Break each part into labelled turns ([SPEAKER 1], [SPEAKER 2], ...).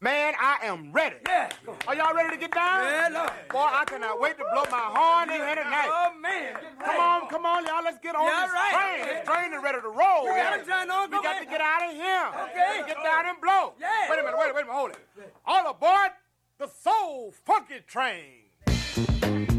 [SPEAKER 1] Man, I am ready.
[SPEAKER 2] Yeah.
[SPEAKER 1] Are y'all ready to get down?
[SPEAKER 2] Yeah, Lord.
[SPEAKER 1] Boy, I cannot wait to blow my horn in here tonight.
[SPEAKER 2] Oh, man.
[SPEAKER 1] Come on, come on, y'all. Let's get on
[SPEAKER 2] Yeah,
[SPEAKER 1] this
[SPEAKER 2] right.
[SPEAKER 1] train. This train is ready to roll.
[SPEAKER 2] We got
[SPEAKER 1] here.
[SPEAKER 2] a on,
[SPEAKER 1] We
[SPEAKER 2] go
[SPEAKER 1] got to get out of here.
[SPEAKER 2] Okay.
[SPEAKER 1] Get down and blow.
[SPEAKER 2] Yeah.
[SPEAKER 1] Wait a minute, wait a minute, wait a minute, hold it. All aboard the Soul Funky Train.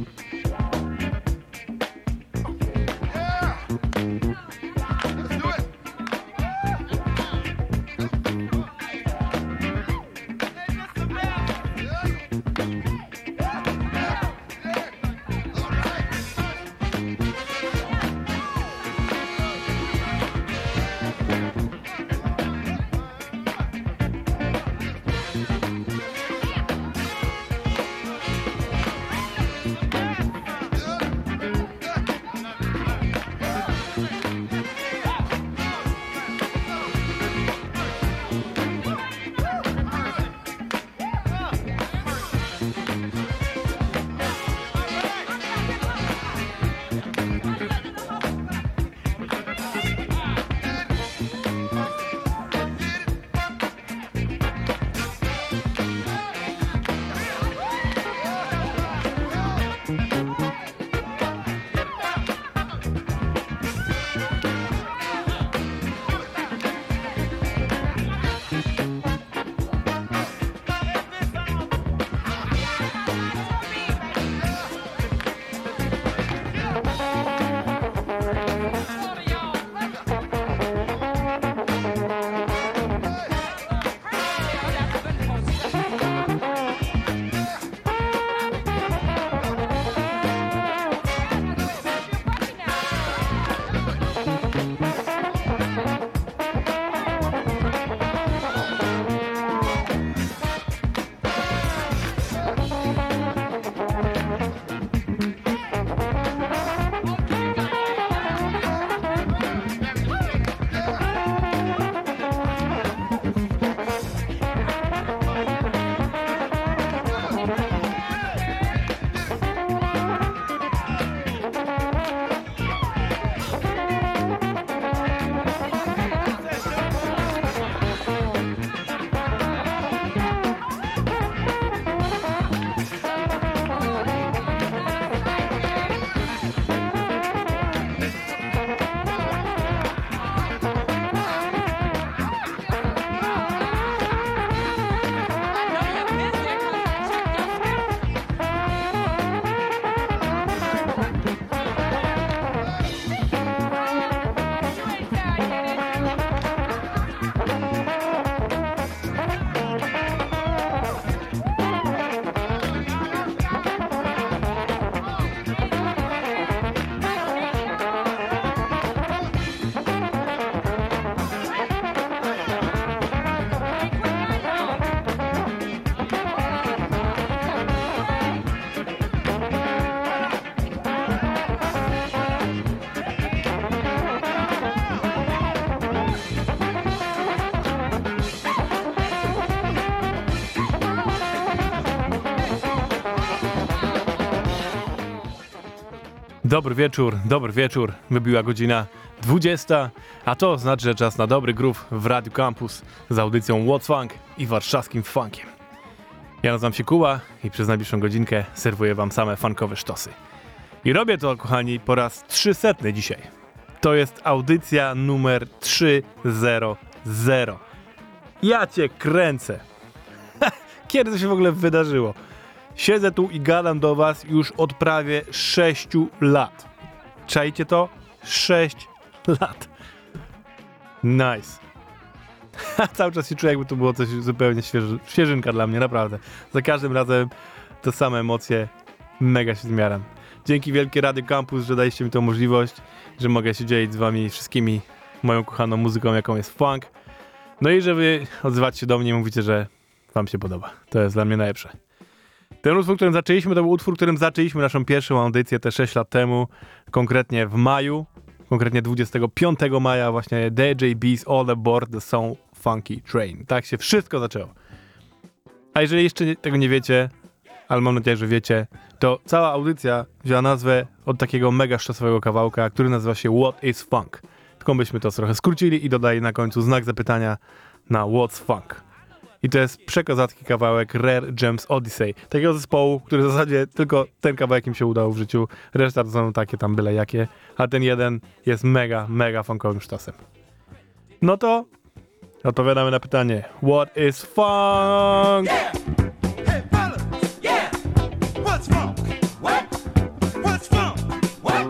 [SPEAKER 3] Dobry wieczór, dobry wieczór. Wybiła godzina 20, a to znaczy, że czas na dobry groove w Radio Campus z audycją What's Funk i warszawskim funkiem. Ja nazywam się Kuba i przez najbliższą godzinkę serwuję wam same funkowe sztosy. I robię to, kochani, po raz 300 dzisiaj. To jest audycja numer 300. Ja cię kręcę. Kiedy to się w ogóle wydarzyło? Siedzę tu i gadam do was już od prawie 6 lat. Czajcie to? 6 lat. Nice. Cały czas się czuję, jakby to było coś zupełnie świeży, świeżynka dla mnie, naprawdę. Za każdym razem te same emocje, mega się zmiaram. Dzięki wielkie Rady Campus, że daliście mi tą możliwość, że mogę się dzielić z wami wszystkimi moją kochaną muzyką, jaką jest funk. No i że wy odzywacie się do mnie i mówicie, że wam się podoba. To jest dla mnie najlepsze. Ten utwór, którym zaczęliśmy, to był utwór, którym zaczęliśmy naszą pierwszą audycję te 6 lat temu, konkretnie w maju, konkretnie 25 maja, właśnie DJ All Aboard the Soul Funky Train. Tak się wszystko zaczęło. A jeżeli jeszcze tego nie wiecie, ale mam nadzieję, że wiecie, to cała audycja wzięła nazwę od takiego mega sztosowego kawałka, który nazywa się What is Funk. Tylko byśmy to trochę skrócili i dodali na końcu znak zapytania na What's Funk. I to jest przekazatki kawałek Rare Gems Odyssey. Takiego zespołu, który w zasadzie tylko ten kawałek im się udał w życiu. Reszta to są takie tam byle jakie. A ten jeden jest mega, mega funkowym sztosem. No to odpowiadamy na pytanie What is funk?
[SPEAKER 4] Yeah! What's? What? Funk? What?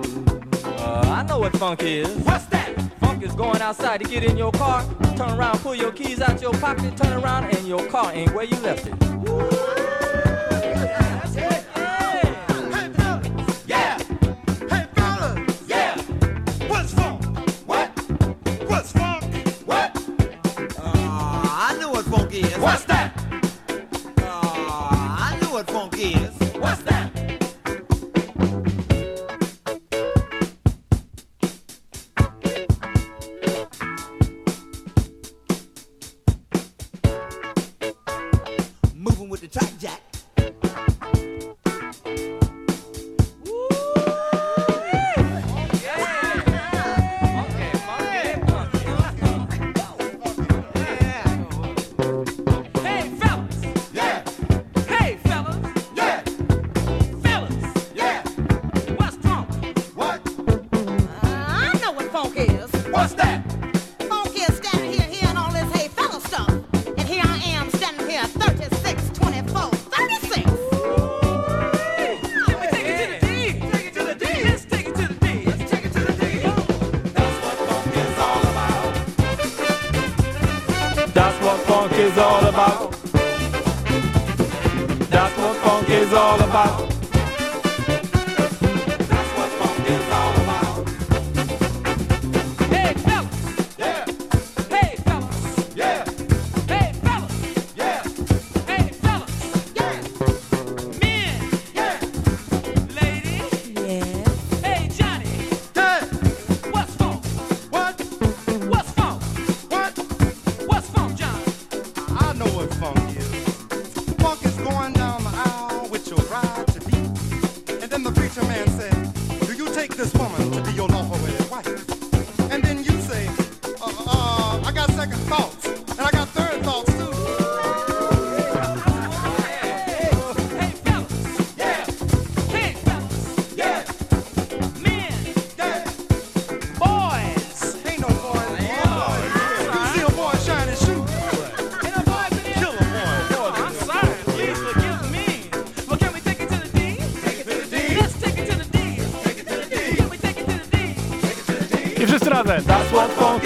[SPEAKER 2] Uh, I know what funk is.
[SPEAKER 4] What's that?
[SPEAKER 2] It's going outside to get in your car. Turn around, pull your keys out your pocket, turn around, and your car ain't where you left it.
[SPEAKER 4] What's that?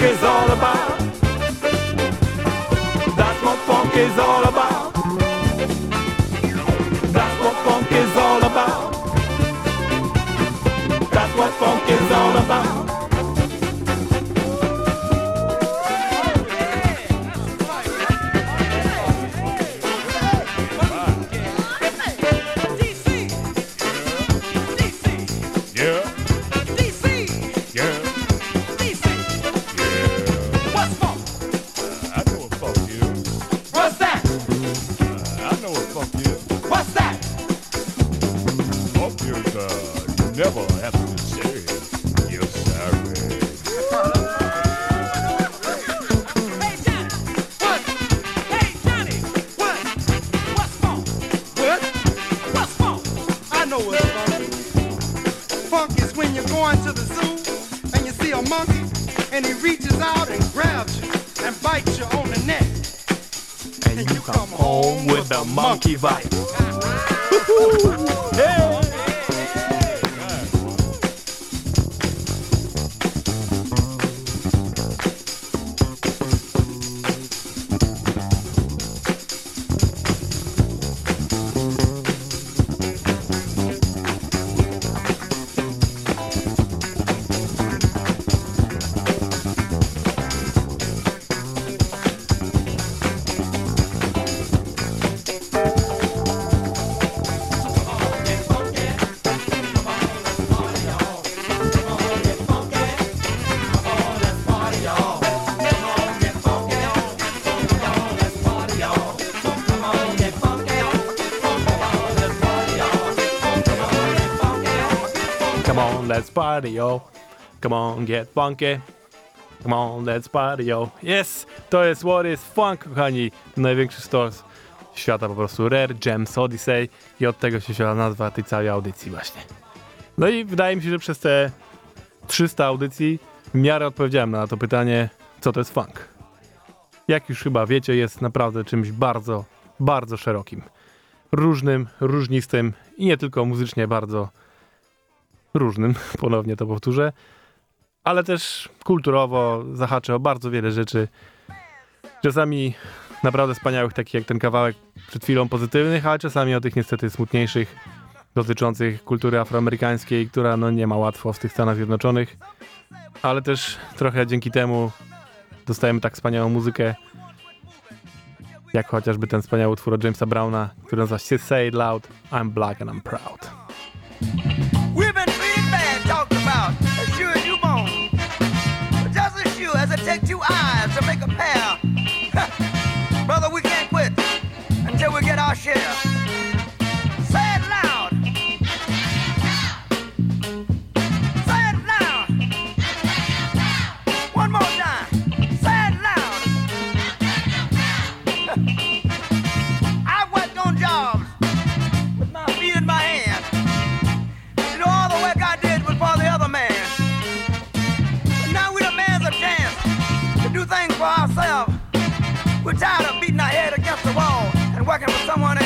[SPEAKER 5] is
[SPEAKER 6] all
[SPEAKER 4] about.
[SPEAKER 3] That's what funk is all about. That's what funk is all about.
[SPEAKER 4] That's what funk is all about.
[SPEAKER 3] party, yo. Come on, get funky. Come on, let's party, yo. Yes! To jest What is Funk, kochani. Największy stors świata po prostu. Rare Gems Odyssey i od tego się wzięła nazwa tej całej audycji właśnie. No i wydaje mi się, że przez te 300 audycji w miarę odpowiedziałem na to pytanie, co to jest funk. Jak już chyba wiecie, jest naprawdę czymś bardzo, bardzo szerokim. Różnym, różnistym i nie tylko muzycznie bardzo różnym, ponownie to powtórzę, ale też kulturowo zahacza o bardzo wiele rzeczy. Czasami naprawdę wspaniałych, takich jak ten kawałek przed chwilą pozytywnych, a czasami o tych niestety smutniejszych, dotyczących kultury afroamerykańskiej, która no nie ma łatwo w tych Stanach Zjednoczonych, ale też trochę dzięki temu dostajemy tak wspaniałą muzykę, jak chociażby ten wspaniały utwór od Jamesa Browna, który nazywa się Say It Loud, I'm Black and I'm Proud.
[SPEAKER 7] Takes two eyes to make a pair. Brother, we can't quit until we get our share. We're tired of beating our head against the wall and working for someone else.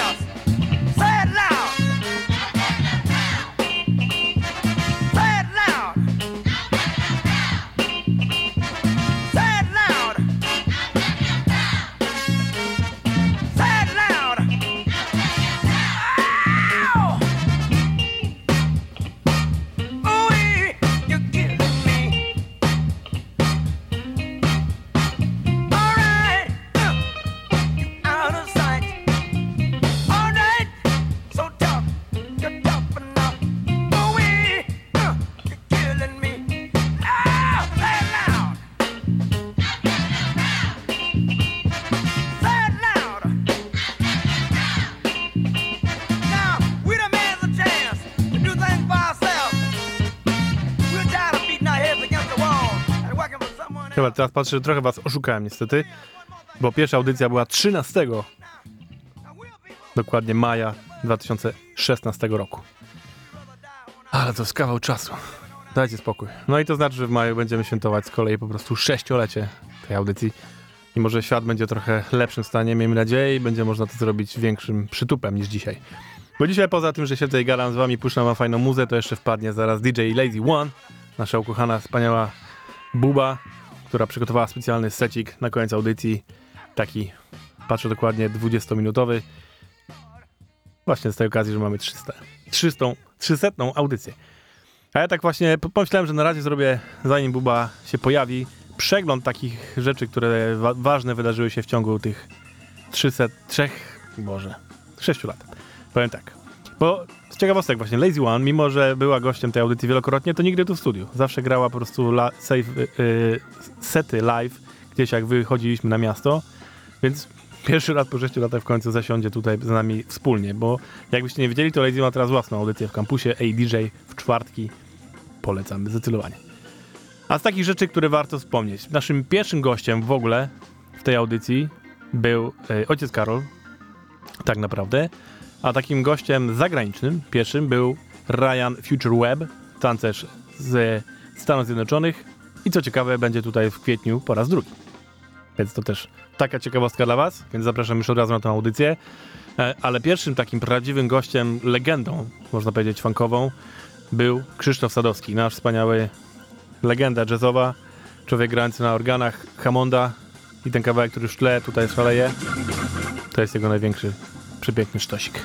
[SPEAKER 3] Chyba teraz patrzę, że trochę was oszukałem niestety, bo pierwsza audycja była 13 dokładnie maja 2016 roku. Ale to jest kawał czasu. Dajcie spokój. No i to znaczy, że w maju będziemy świętować z kolei po prostu sześciolecie tej audycji. I może świat będzie trochę lepszym stanie, miejmy nadzieję, i będzie można to zrobić większym przytupem niż dzisiaj. Bo dzisiaj poza tym, że siedzę i gadam z wami, puszczam wam fajną muzę, to jeszcze wpadnie zaraz DJ Lazy One, nasza ukochana, wspaniała Buba, która przygotowała specjalny secik na koniec audycji. Taki, patrzę dokładnie, 20-minutowy. Właśnie z tej okazji, że mamy 300, 300, 300 audycję. A ja tak właśnie pomyślałem, że na razie zrobię, zanim Buba się pojawi, przegląd takich rzeczy, które wa- ważne wydarzyły się w ciągu tych 303, Boże, 6 lat. Powiem tak. Bo ciekawostek właśnie, Lazy One, mimo że była gościem tej audycji wielokrotnie, to nigdy tu w studiu. Zawsze grała po prostu la, save, y, y, sety live, gdzieś jak wychodziliśmy na miasto, więc pierwszy raz po 6 latach w końcu zasiądzie tutaj z nami wspólnie, bo jakbyście nie wiedzieli, to Lazy ma teraz własną audycję w kampusie ADJ w czwartki. Polecamy zdecydowanie. A z takich rzeczy, które warto wspomnieć. Naszym pierwszym gościem w ogóle w tej audycji był y, ojciec Karol, tak naprawdę. A takim gościem zagranicznym, pierwszym, był Ryan Future Web, tancerz z Stanów Zjednoczonych. I co ciekawe, będzie tutaj w kwietniu po raz drugi. Więc to też taka ciekawostka dla Was, więc zapraszam już od razu na tę audycję. E, Ale pierwszym takim prawdziwym gościem, legendą, można powiedzieć, funkową, był Krzysztof Sadowski, nasz wspaniały legenda jazzowa, człowiek grający na organach Hammonda i ten kawałek, który już tle tutaj szaleje, to jest jego największy, przepiękny sztosik.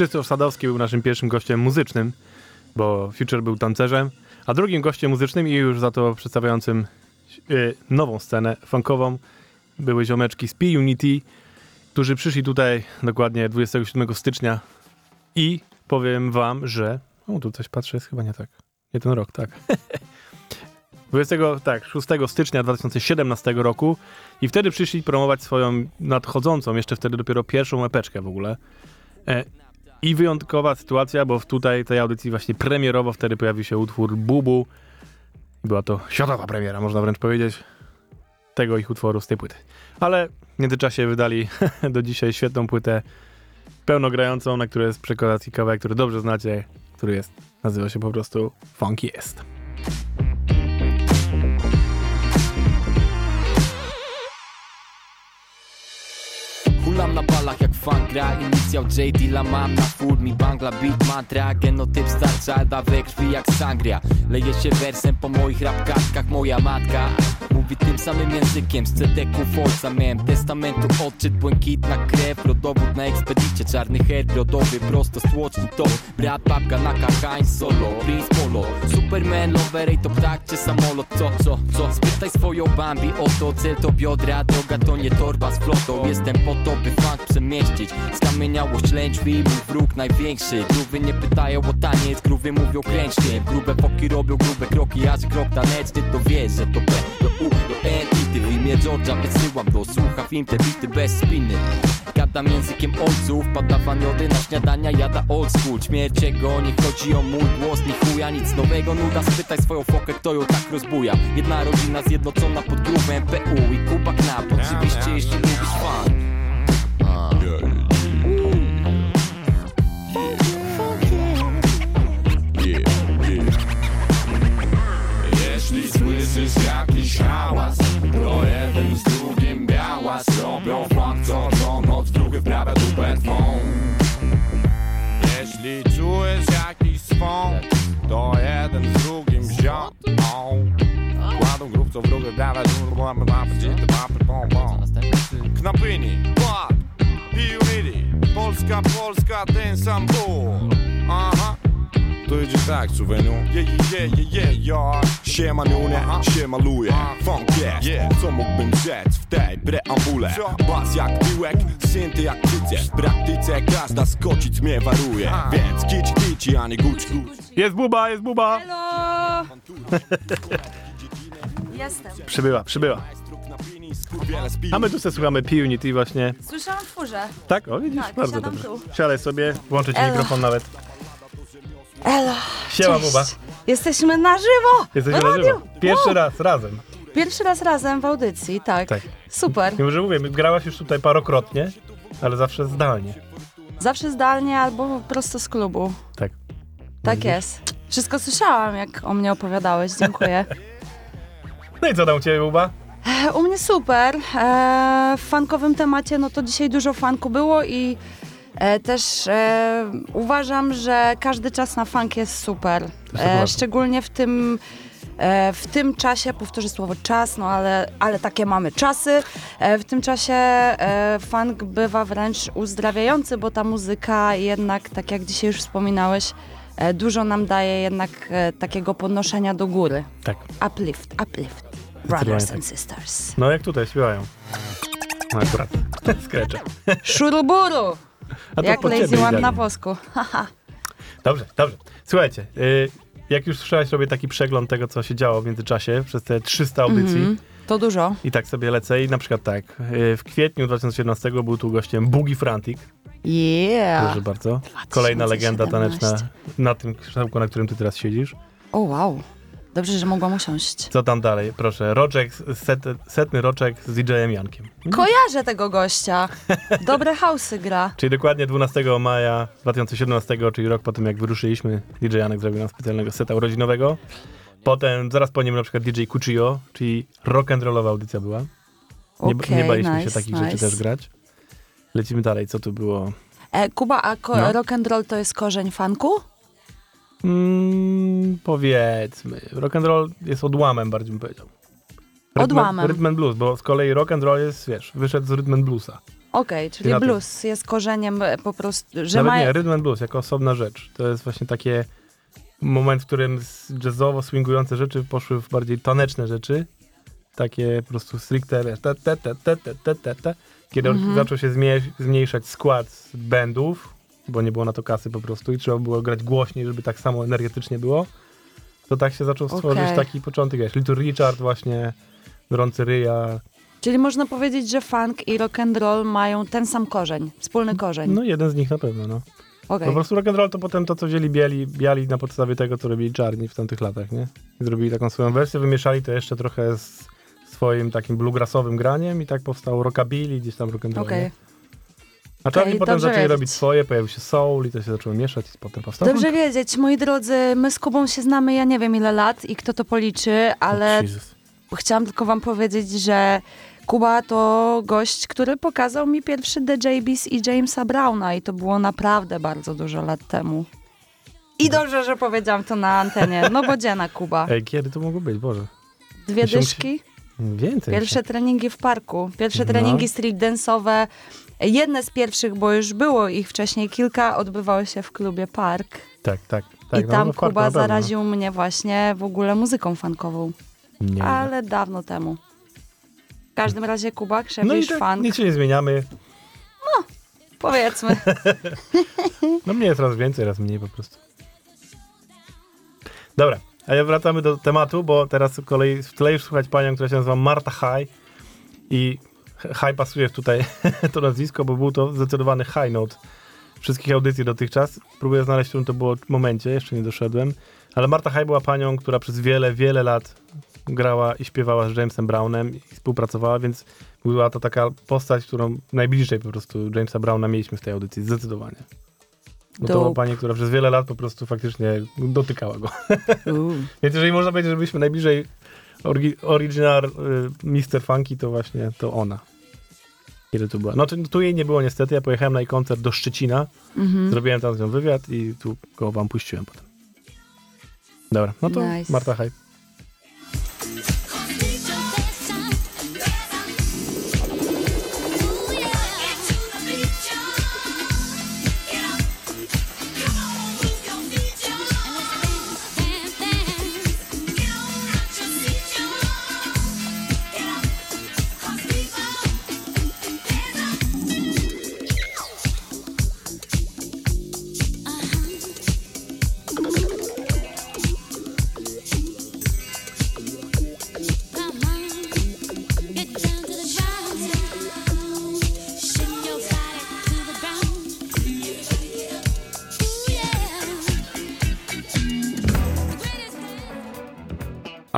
[SPEAKER 3] Krzysztof Sadowski był naszym pierwszym gościem muzycznym, bo Future był tancerzem, a drugim gościem muzycznym i już za to przedstawiającym y, nową scenę funkową były ziomeczki z P-Unity, którzy przyszli tutaj dokładnie 27 stycznia i powiem wam, że... O, tu coś patrzę, jest chyba nie tak. Nie ten rok, tak. 20, tak, 6 stycznia 2017 roku i wtedy przyszli promować swoją nadchodzącą, jeszcze wtedy dopiero pierwszą epeczkę w ogóle. E, I wyjątkowa sytuacja, bo tutaj tej audycji właśnie premierowo wtedy pojawił się utwór Bubu. Była to światowa premiera, można wręcz powiedzieć, tego ich utworu z tej płyty. Ale w międzyczasie wydali do dzisiaj świetną płytę pełnogrającą, na której jest przekładacji kawałek, który dobrze znacie, który jest, nazywa się po prostu Funky Jest.
[SPEAKER 8] Hulam na balach jak funk gra. Inicjał JD La Mata Full mi bangla beat mantra Genotyp starcza da we krwi jak sangria. Leje się wersem po moich rapkartkach Moja matka. Mówi tym samym językiem Z ojca miałem testamentu odczyt Błękitna krew, rodowód na ekspedycie. Czarny head rodowy, prosto z tłoczni to. Brat, babka na kakań solo Prince Polo, Superman, lover, to ptak czy samolot? Co, co, co? Spytaj swoją Bambi o to. Cel to biodra, droga to nie torba z flotą. Jestem po to, by funk przemieścić Skamieniałość lędźwi, mój wróg największy. Gruby nie pytają o taniec, gruby mówią kręćcie Grube foki robią grube kroki, aż krok taneczny To wiesz, że to B do U do N I ty w imię George'a wysyłam do słucha film te bity bez spiny. Gadam językiem ojców, pada waniody na śniadania Jada old school, śmierć jego Nie chodzi o mój głos, ni chuja, nic nowego. Nuda, spytaj swoją fokę, kto ją tak rozbuja. Jedna rodzina zjednoczona pod grówem PU i Kuba Knap. Oczywiście jeśli lubisz funk
[SPEAKER 1] Mapy, dzity, mapy, Unity. Polska, Polska, ten sam ból. Aha. To idzie tak, Słoweniu Je, je, je, je, ja. Siema Nune, siema Luje Funk jest, co mógłbym rzec w tej preambule? Bas jak tyłek, synty jak cyce W praktyce każda z kocic mnie waruje. Więc kici kici, a nie guci guci
[SPEAKER 3] Jest buba, jest buba!
[SPEAKER 9] Hello! Jestem.
[SPEAKER 3] Przybyła, przybyła. A my tu sobie słuchamy P-Unity właśnie.
[SPEAKER 9] Słyszałam w furze.
[SPEAKER 3] Tak? O, widzisz?
[SPEAKER 9] Tak,
[SPEAKER 3] Bardzo
[SPEAKER 9] siadam
[SPEAKER 3] dobrze.
[SPEAKER 9] tu.
[SPEAKER 3] Siadaj sobie, włączę ci
[SPEAKER 9] Elo.
[SPEAKER 3] mikrofon nawet.
[SPEAKER 9] Elo!
[SPEAKER 3] Siema,
[SPEAKER 9] cześć.
[SPEAKER 3] buba.
[SPEAKER 9] Jesteśmy na żywo!
[SPEAKER 3] Jesteśmy
[SPEAKER 9] w
[SPEAKER 3] na
[SPEAKER 9] radiu.
[SPEAKER 3] żywo. Pierwszy
[SPEAKER 9] Wow.
[SPEAKER 3] raz, razem.
[SPEAKER 9] Pierwszy raz razem w audycji, tak.
[SPEAKER 3] Tak.
[SPEAKER 9] Super.
[SPEAKER 3] Mimo, że mówię, grałaś już tutaj parokrotnie, ale zawsze zdalnie.
[SPEAKER 9] Zawsze zdalnie albo prosto z klubu.
[SPEAKER 3] Tak.
[SPEAKER 9] Tak jest. Wszystko słyszałam, jak o mnie opowiadałeś. Dziękuję.
[SPEAKER 3] No i co tam u ciebie, buba?
[SPEAKER 9] E, U mnie super. E, w fankowym temacie, no to dzisiaj dużo fanku było i e, też e, uważam, że każdy czas na funk jest super. E, szczególnie w tym, w tym czasie, powtórzę słowo czas, no ale, ale takie mamy czasy. W tym czasie funk bywa wręcz uzdrawiający, bo ta muzyka jednak, tak jak dzisiaj już wspominałeś, dużo nam daje jednak takiego podnoszenia do góry.
[SPEAKER 3] Tak.
[SPEAKER 9] Uplift, uplift. Brothers
[SPEAKER 3] tak.
[SPEAKER 9] and sisters.
[SPEAKER 3] No jak tutaj śpiewają. No akurat. Skrecze.
[SPEAKER 9] Szuruburu! Jak Lazy One na. Haha.
[SPEAKER 3] Dobrze, dobrze. Słuchajcie, y, jak już słyszałaś, robię taki przegląd tego, co się działo w międzyczasie przez te 300 audycji.
[SPEAKER 9] Mhm. To dużo.
[SPEAKER 3] I tak sobie lecę i na przałat tak. y, W kwietniu 2017 był tu gościem Boogie Frantic.
[SPEAKER 9] Yeah.
[SPEAKER 3] Proszę bardzo. Kolejna legenda taneczna
[SPEAKER 9] 2017.
[SPEAKER 3] na tym krzesełku, na którym ty teraz siedzisz.
[SPEAKER 9] O wow. Dobrze, że mogłam usiąść.
[SPEAKER 3] Co tam dalej? Proszę, roczek, set, setny roczek z DJ-em Jankiem.
[SPEAKER 9] Kojarzę tego gościa. Dobre house'y gra.
[SPEAKER 3] Czyli dokładnie 12 maja 2017, czyli rok po tym jak wyruszyliśmy, DJ Janek zrobił nam specjalnego seta urodzinowego. Potem, zaraz po nim na przykład DJ Cuccio, czyli rock and rollowa audycja była. Nie,
[SPEAKER 9] Okej,
[SPEAKER 3] nie baliśmy się
[SPEAKER 9] nice,
[SPEAKER 3] takich
[SPEAKER 9] nice.
[SPEAKER 3] rzeczy też grać. Lecimy dalej, co tu było?
[SPEAKER 9] E, Kuba, a ko-
[SPEAKER 3] No.
[SPEAKER 9] rock and roll to jest korzeń funku?
[SPEAKER 3] Mm, powiedzmy, rock and roll jest odłamem, bardziej bym powiedział.
[SPEAKER 9] Odłamem.
[SPEAKER 3] Rhythm and blues, bo z kolei rock and roll jest, wiesz, wyszedł z rhythm and bluesa.
[SPEAKER 9] Okej, czyli
[SPEAKER 3] na to-
[SPEAKER 9] blues jest korzeniem e, po prostu, że
[SPEAKER 3] Nawet
[SPEAKER 9] ma...
[SPEAKER 3] nie, rhythm and blues jako osobna rzecz. To jest właśnie takie moment, w którym jazzowo swingujące rzeczy poszły w bardziej taneczne rzeczy. Takie po prostu stricte, wiesz, te, te, te, te, te, te, te, te. Kiedy
[SPEAKER 9] Mhm.
[SPEAKER 3] zaczął się zmniejsz, zmniejszać skład bandów, bo nie było na to kasy po prostu i trzeba było grać głośniej, żeby tak samo energetycznie było, to tak się zaczął stworzyć
[SPEAKER 9] Okej.
[SPEAKER 3] taki początek, wiesz, Little Richard właśnie, Drący Ryja,
[SPEAKER 9] Czyli można powiedzieć, że funk i rock and roll mają ten sam korzeń, wspólny korzeń.
[SPEAKER 3] no jeden z nich na pewno, no.
[SPEAKER 9] Okej.
[SPEAKER 3] Po prostu rock and roll to potem to, co wzięli biali, biali na podstawie tego, co robili czarni w tamtych latach, nie? Zrobili taką swoją wersję, wymieszali to jeszcze trochę z swoim takim bluegrassowym graniem i tak powstał rockabilly, gdzieś tam rock and roll, nie? A czarni
[SPEAKER 9] Okej,
[SPEAKER 3] potem zaczęli
[SPEAKER 9] wiedzieć.
[SPEAKER 3] robić swoje, pojawił się soul i to się zaczęło mieszać i potem powstał
[SPEAKER 9] Dobrze
[SPEAKER 3] funk.
[SPEAKER 9] wiedzieć, moi drodzy, my z Kubą się znamy, ja nie wiem ile lat i kto to policzy, ale
[SPEAKER 3] Jesus.
[SPEAKER 9] chciałam tylko wam powiedzieć, że Kuba to gość, który pokazał mi pierwszy The JBs i Jamesa Browna i to było naprawdę bardzo dużo lat temu. I dobrze, że powiedziałam to na antenie, no bo dziena Kuba.
[SPEAKER 3] Ej, kiedy to mogło być? Boże.
[SPEAKER 9] Dwie
[SPEAKER 3] się-
[SPEAKER 9] dyszki,
[SPEAKER 3] Więcej.
[SPEAKER 9] pierwsze treningi w parku, pierwsze
[SPEAKER 3] No.
[SPEAKER 9] treningi street dance'owe. Jedne z pierwszych, bo już było ich wcześniej kilka, odbywały się w klubie Park.
[SPEAKER 3] Tak, tak. tak
[SPEAKER 9] I
[SPEAKER 3] no,
[SPEAKER 9] tam
[SPEAKER 3] no,
[SPEAKER 9] Kuba zaraził mnie właśnie w ogóle muzyką funkową.
[SPEAKER 3] no. Nie,
[SPEAKER 9] Ale dawno temu. W każdym razie Kuba,
[SPEAKER 3] no
[SPEAKER 9] krzewisz
[SPEAKER 3] tak,
[SPEAKER 9] funk.
[SPEAKER 3] nic się nie zmieniamy.
[SPEAKER 9] Powiedzmy.
[SPEAKER 3] No mnie jest raz więcej, raz mniej po prostu. Dobra, a ja wracamy do tematu, bo teraz z kolei w tle już słuchać panią, która się nazywa Marta High i High pasuje tutaj to nazwisko, bo był to zdecydowany high note wszystkich audycji dotychczas. Próbuję znaleźć, w którym to było momencie, jeszcze nie doszedłem. Ale Marta High była panią, która przez wiele, wiele lat grała i śpiewała z Jamesem Brownem i współpracowała, więc była to taka postać, którą najbliżej po prostu Jamesa Browna mieliśmy w tej audycji, zdecydowanie. Bo to była pani, która przez wiele lat po prostu faktycznie dotykała go. Więc jeżeli można powiedzieć, że byliśmy najbliżej original y, Mr. Funky, to właśnie to ona. Kiedy tu była. No tu, tu jej nie było niestety, ja pojechałem na jej koncert do Szczecina,
[SPEAKER 9] Mhm.
[SPEAKER 3] zrobiłem tam z nią wywiad i tu go wam puściłem potem. Dobra, no to
[SPEAKER 9] Nice.
[SPEAKER 3] Marta Hype.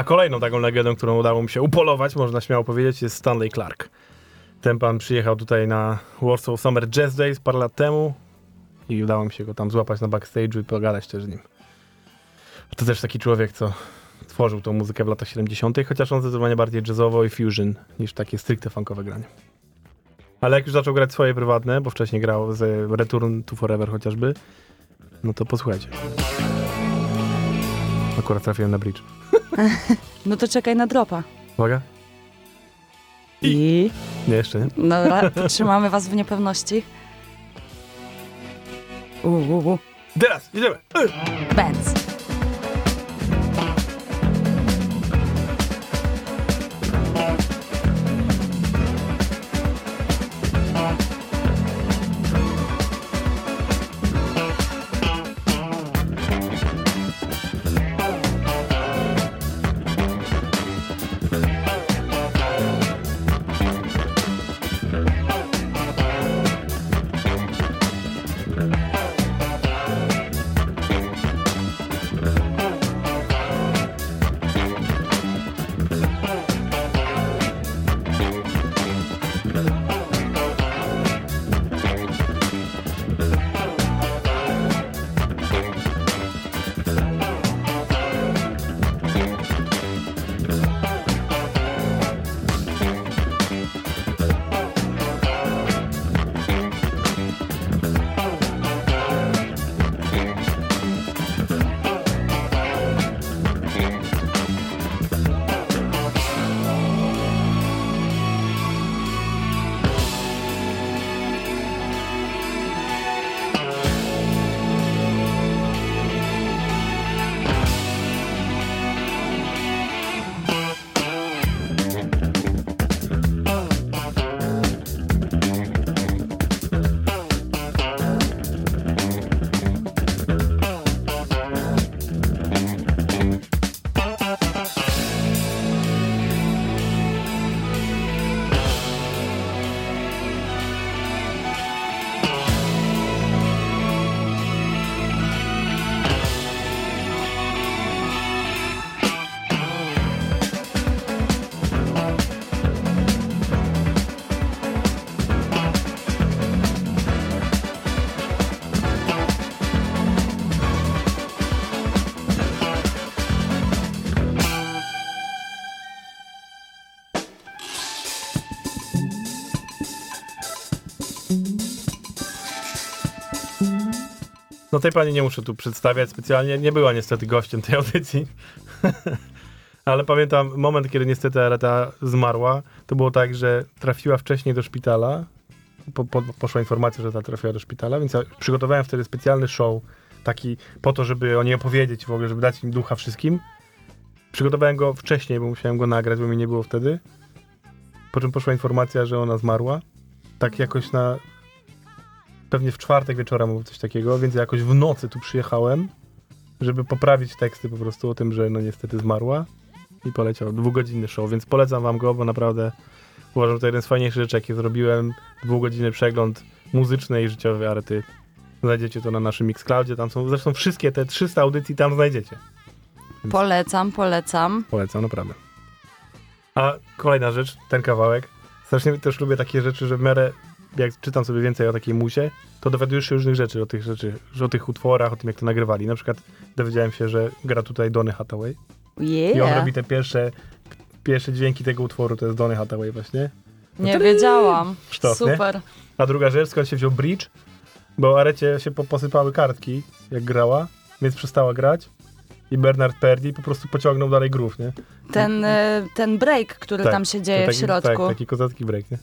[SPEAKER 3] Kolejną taką legendą, którą udało mi się upolować, można śmiało powiedzieć, jest Stanley Clark. Ten pan przyjechał tutaj na Warsaw Summer Jazz Days parę lat temu i udało mi się go tam złapać na backstage'u i pogadać też z nim. To też taki człowiek, co tworzył tą muzykę w latach 70., chociaż on zdecydowanie bardziej jazzowo i fusion niż takie stricte funkowe granie. Ale jak już zaczął grać swoje prywatne, bo wcześniej grał z Return to Forever chociażby, no to posłuchajcie. Akurat trafiłem na bridge.
[SPEAKER 9] No to czekaj na dropa.
[SPEAKER 3] Uwaga.
[SPEAKER 9] I...
[SPEAKER 3] Nie, jeszcze nie.
[SPEAKER 9] Dobra, trzymamy was w niepewności. Uuu,
[SPEAKER 3] Teraz, idziemy!
[SPEAKER 9] Benz.
[SPEAKER 3] Tej pani nie muszę tu przedstawiać specjalnie, nie była niestety gościem tej audycji. Ale pamiętam moment, kiedy niestety Areta zmarła, to było tak, że trafiła wcześniej do szpitala, po, po, poszła informacja, że ta trafiła do szpitala, więc ja przygotowałem wtedy specjalny show, taki po to, żeby o niej opowiedzieć w ogóle, żeby dać im ducha wszystkim. Przygotowałem go wcześniej, bo musiałem go nagrać, bo mi nie było wtedy. Po czym poszła informacja, że ona zmarła. Tak jakoś na... Pewnie w czwartek wieczorem albo coś takiego, więc jakoś w nocy tu przyjechałem, żeby poprawić teksty po prostu o tym, że no niestety zmarła. I poleciał dwugodzinny show, więc polecam wam go, bo naprawdę uważam, że to jeden z fajniejszych rzeczy, jakie zrobiłem. Dwugodzinny przegląd muzyczny i życiowy Arety. Znajdziecie to na naszym Mixcloudzie, tam są zresztą wszystkie te 300 audycji tam znajdziecie.
[SPEAKER 9] Polecam, polecam.
[SPEAKER 3] Polecam, naprawdę. A kolejna rzecz, ten kawałek. Strasznie też lubię takie rzeczy, że w miarę jak czytam sobie więcej o takiej musie, to dowiadujesz się różnych rzeczy o tych rzeczy, o tych utworach, o tym jak to nagrywali. Na przykład dowiedziałem się, że gra tutaj Donny Hathaway i on
[SPEAKER 9] Yeah.
[SPEAKER 3] robi te pierwsze, pierwsze dźwięki tego utworu, to jest Donny Hathaway właśnie.
[SPEAKER 9] Nie wiedziałam.
[SPEAKER 3] Sztos, nie?
[SPEAKER 9] Super.
[SPEAKER 3] A druga rzecz, skąd się wziął bridge, bo Arecie się po, posypały kartki, jak grała, więc przestała grać i Bernard Purdy po prostu pociągnął dalej groove, nie?
[SPEAKER 9] Ten, e, ten break, który
[SPEAKER 3] Tak,
[SPEAKER 9] tam się dzieje
[SPEAKER 3] taki,
[SPEAKER 9] w środku.
[SPEAKER 3] Tak, taki kozacki break, nie?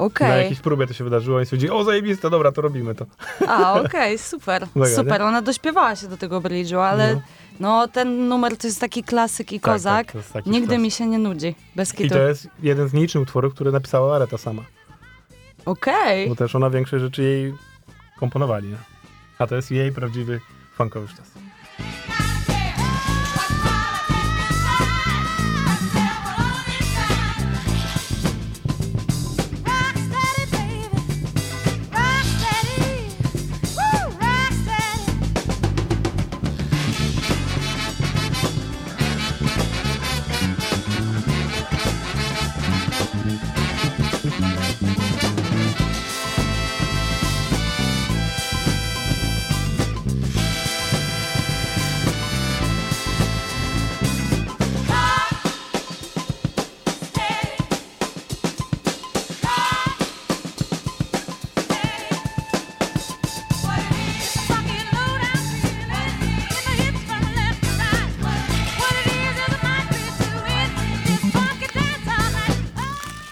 [SPEAKER 3] Na
[SPEAKER 9] Okej.
[SPEAKER 3] jakiejś próbie to się wydarzyło i stwierdzili, o zajebiste, dobra, to robimy to.
[SPEAKER 9] A, okej, super.
[SPEAKER 3] Mega,
[SPEAKER 9] super.
[SPEAKER 3] nie?
[SPEAKER 9] Ona dośpiewała się do tego bridge'u, ale
[SPEAKER 3] No.
[SPEAKER 9] no. ten numer to jest taki klasyk i
[SPEAKER 3] Tak,
[SPEAKER 9] kozak.
[SPEAKER 3] tak, jest taki
[SPEAKER 9] Nigdy
[SPEAKER 3] sztos.
[SPEAKER 9] mi się nie nudzi. Bez
[SPEAKER 3] I
[SPEAKER 9] kitu.
[SPEAKER 3] to jest jeden z nielicznych utworów, które napisała Areta sama,
[SPEAKER 9] Okej.
[SPEAKER 3] bo też ona większość rzeczy jej komponowali, nie? A to jest jej prawdziwy funkowy sztos.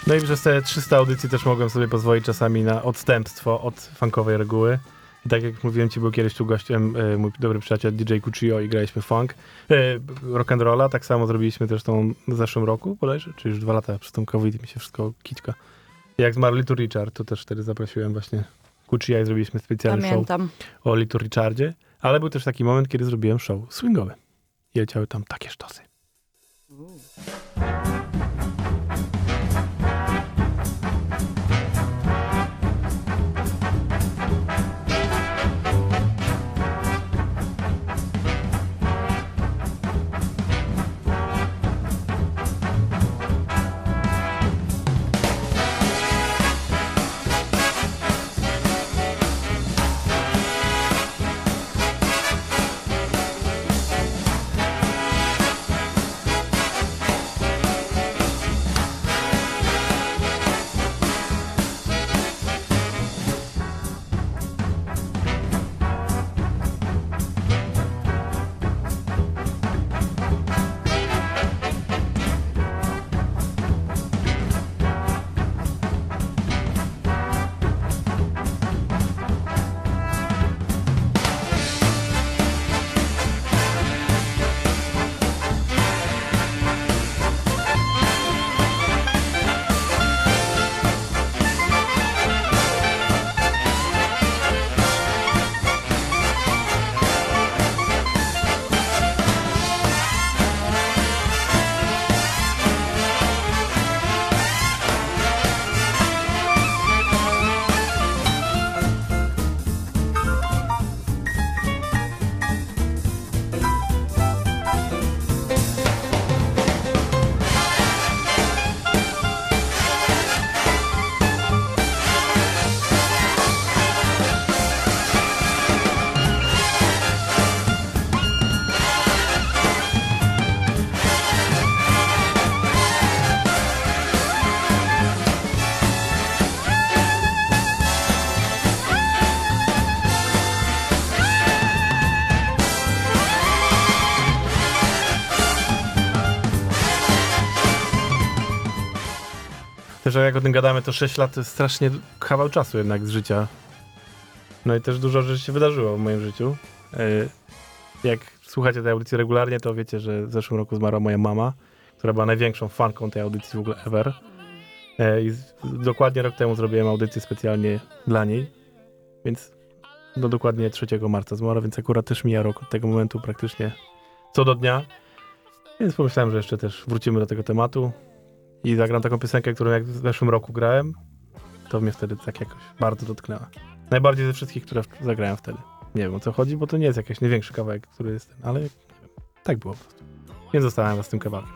[SPEAKER 3] No i przez te 300 audycji też mogłem sobie pozwolić czasami na odstępstwo od funkowej reguły. I tak jak mówiłem ci, był kiedyś tu gościem e, mój dobry przyjaciel DJ Cuccio i graliśmy funk, e, rock and rolla. Tak samo zrobiliśmy zresztą w zeszłym roku, bodajże, czy już dwa lata przez tą COVID mi się wszystko kiczka. Jak zmarł Little Richard, to też wtedy zaprosiłem właśnie Cuccia i zrobiliśmy specjalny show
[SPEAKER 9] Pamiętam.
[SPEAKER 3] o Little Richardzie. Ale był też taki moment, kiedy zrobiłem show swingowy. I leciały tam takie sztosy.
[SPEAKER 7] Też jak o tym gadamy, to 6 lat to jest strasznie kawał czasu jednak z życia. No i też dużo rzeczy się wydarzyło w moim życiu. E, Jak słuchacie tej audycji regularnie, to wiecie, że w zeszłym roku zmarła moja mama, która była największą fanką tej audycji w ogóle ever. E, I dokładnie rok temu zrobiłem audycję specjalnie dla niej, więc no dokładnie 3 marca zmarła, więc akurat też mija rok od tego momentu praktycznie co do dnia. Więc pomyślałem, że jeszcze też wrócimy do tego tematu i zagram taką piosenkę, którą jak w zeszłym roku grałem, to mnie wtedy tak jakoś bardzo dotknęła. Najbardziej ze wszystkich, które zagrałem wtedy. Nie wiem o co chodzi, bo to nie jest jakiś największy kawałek, który jest ten, ale tak było po prostu. Więc zostałem z tym kawałkiem.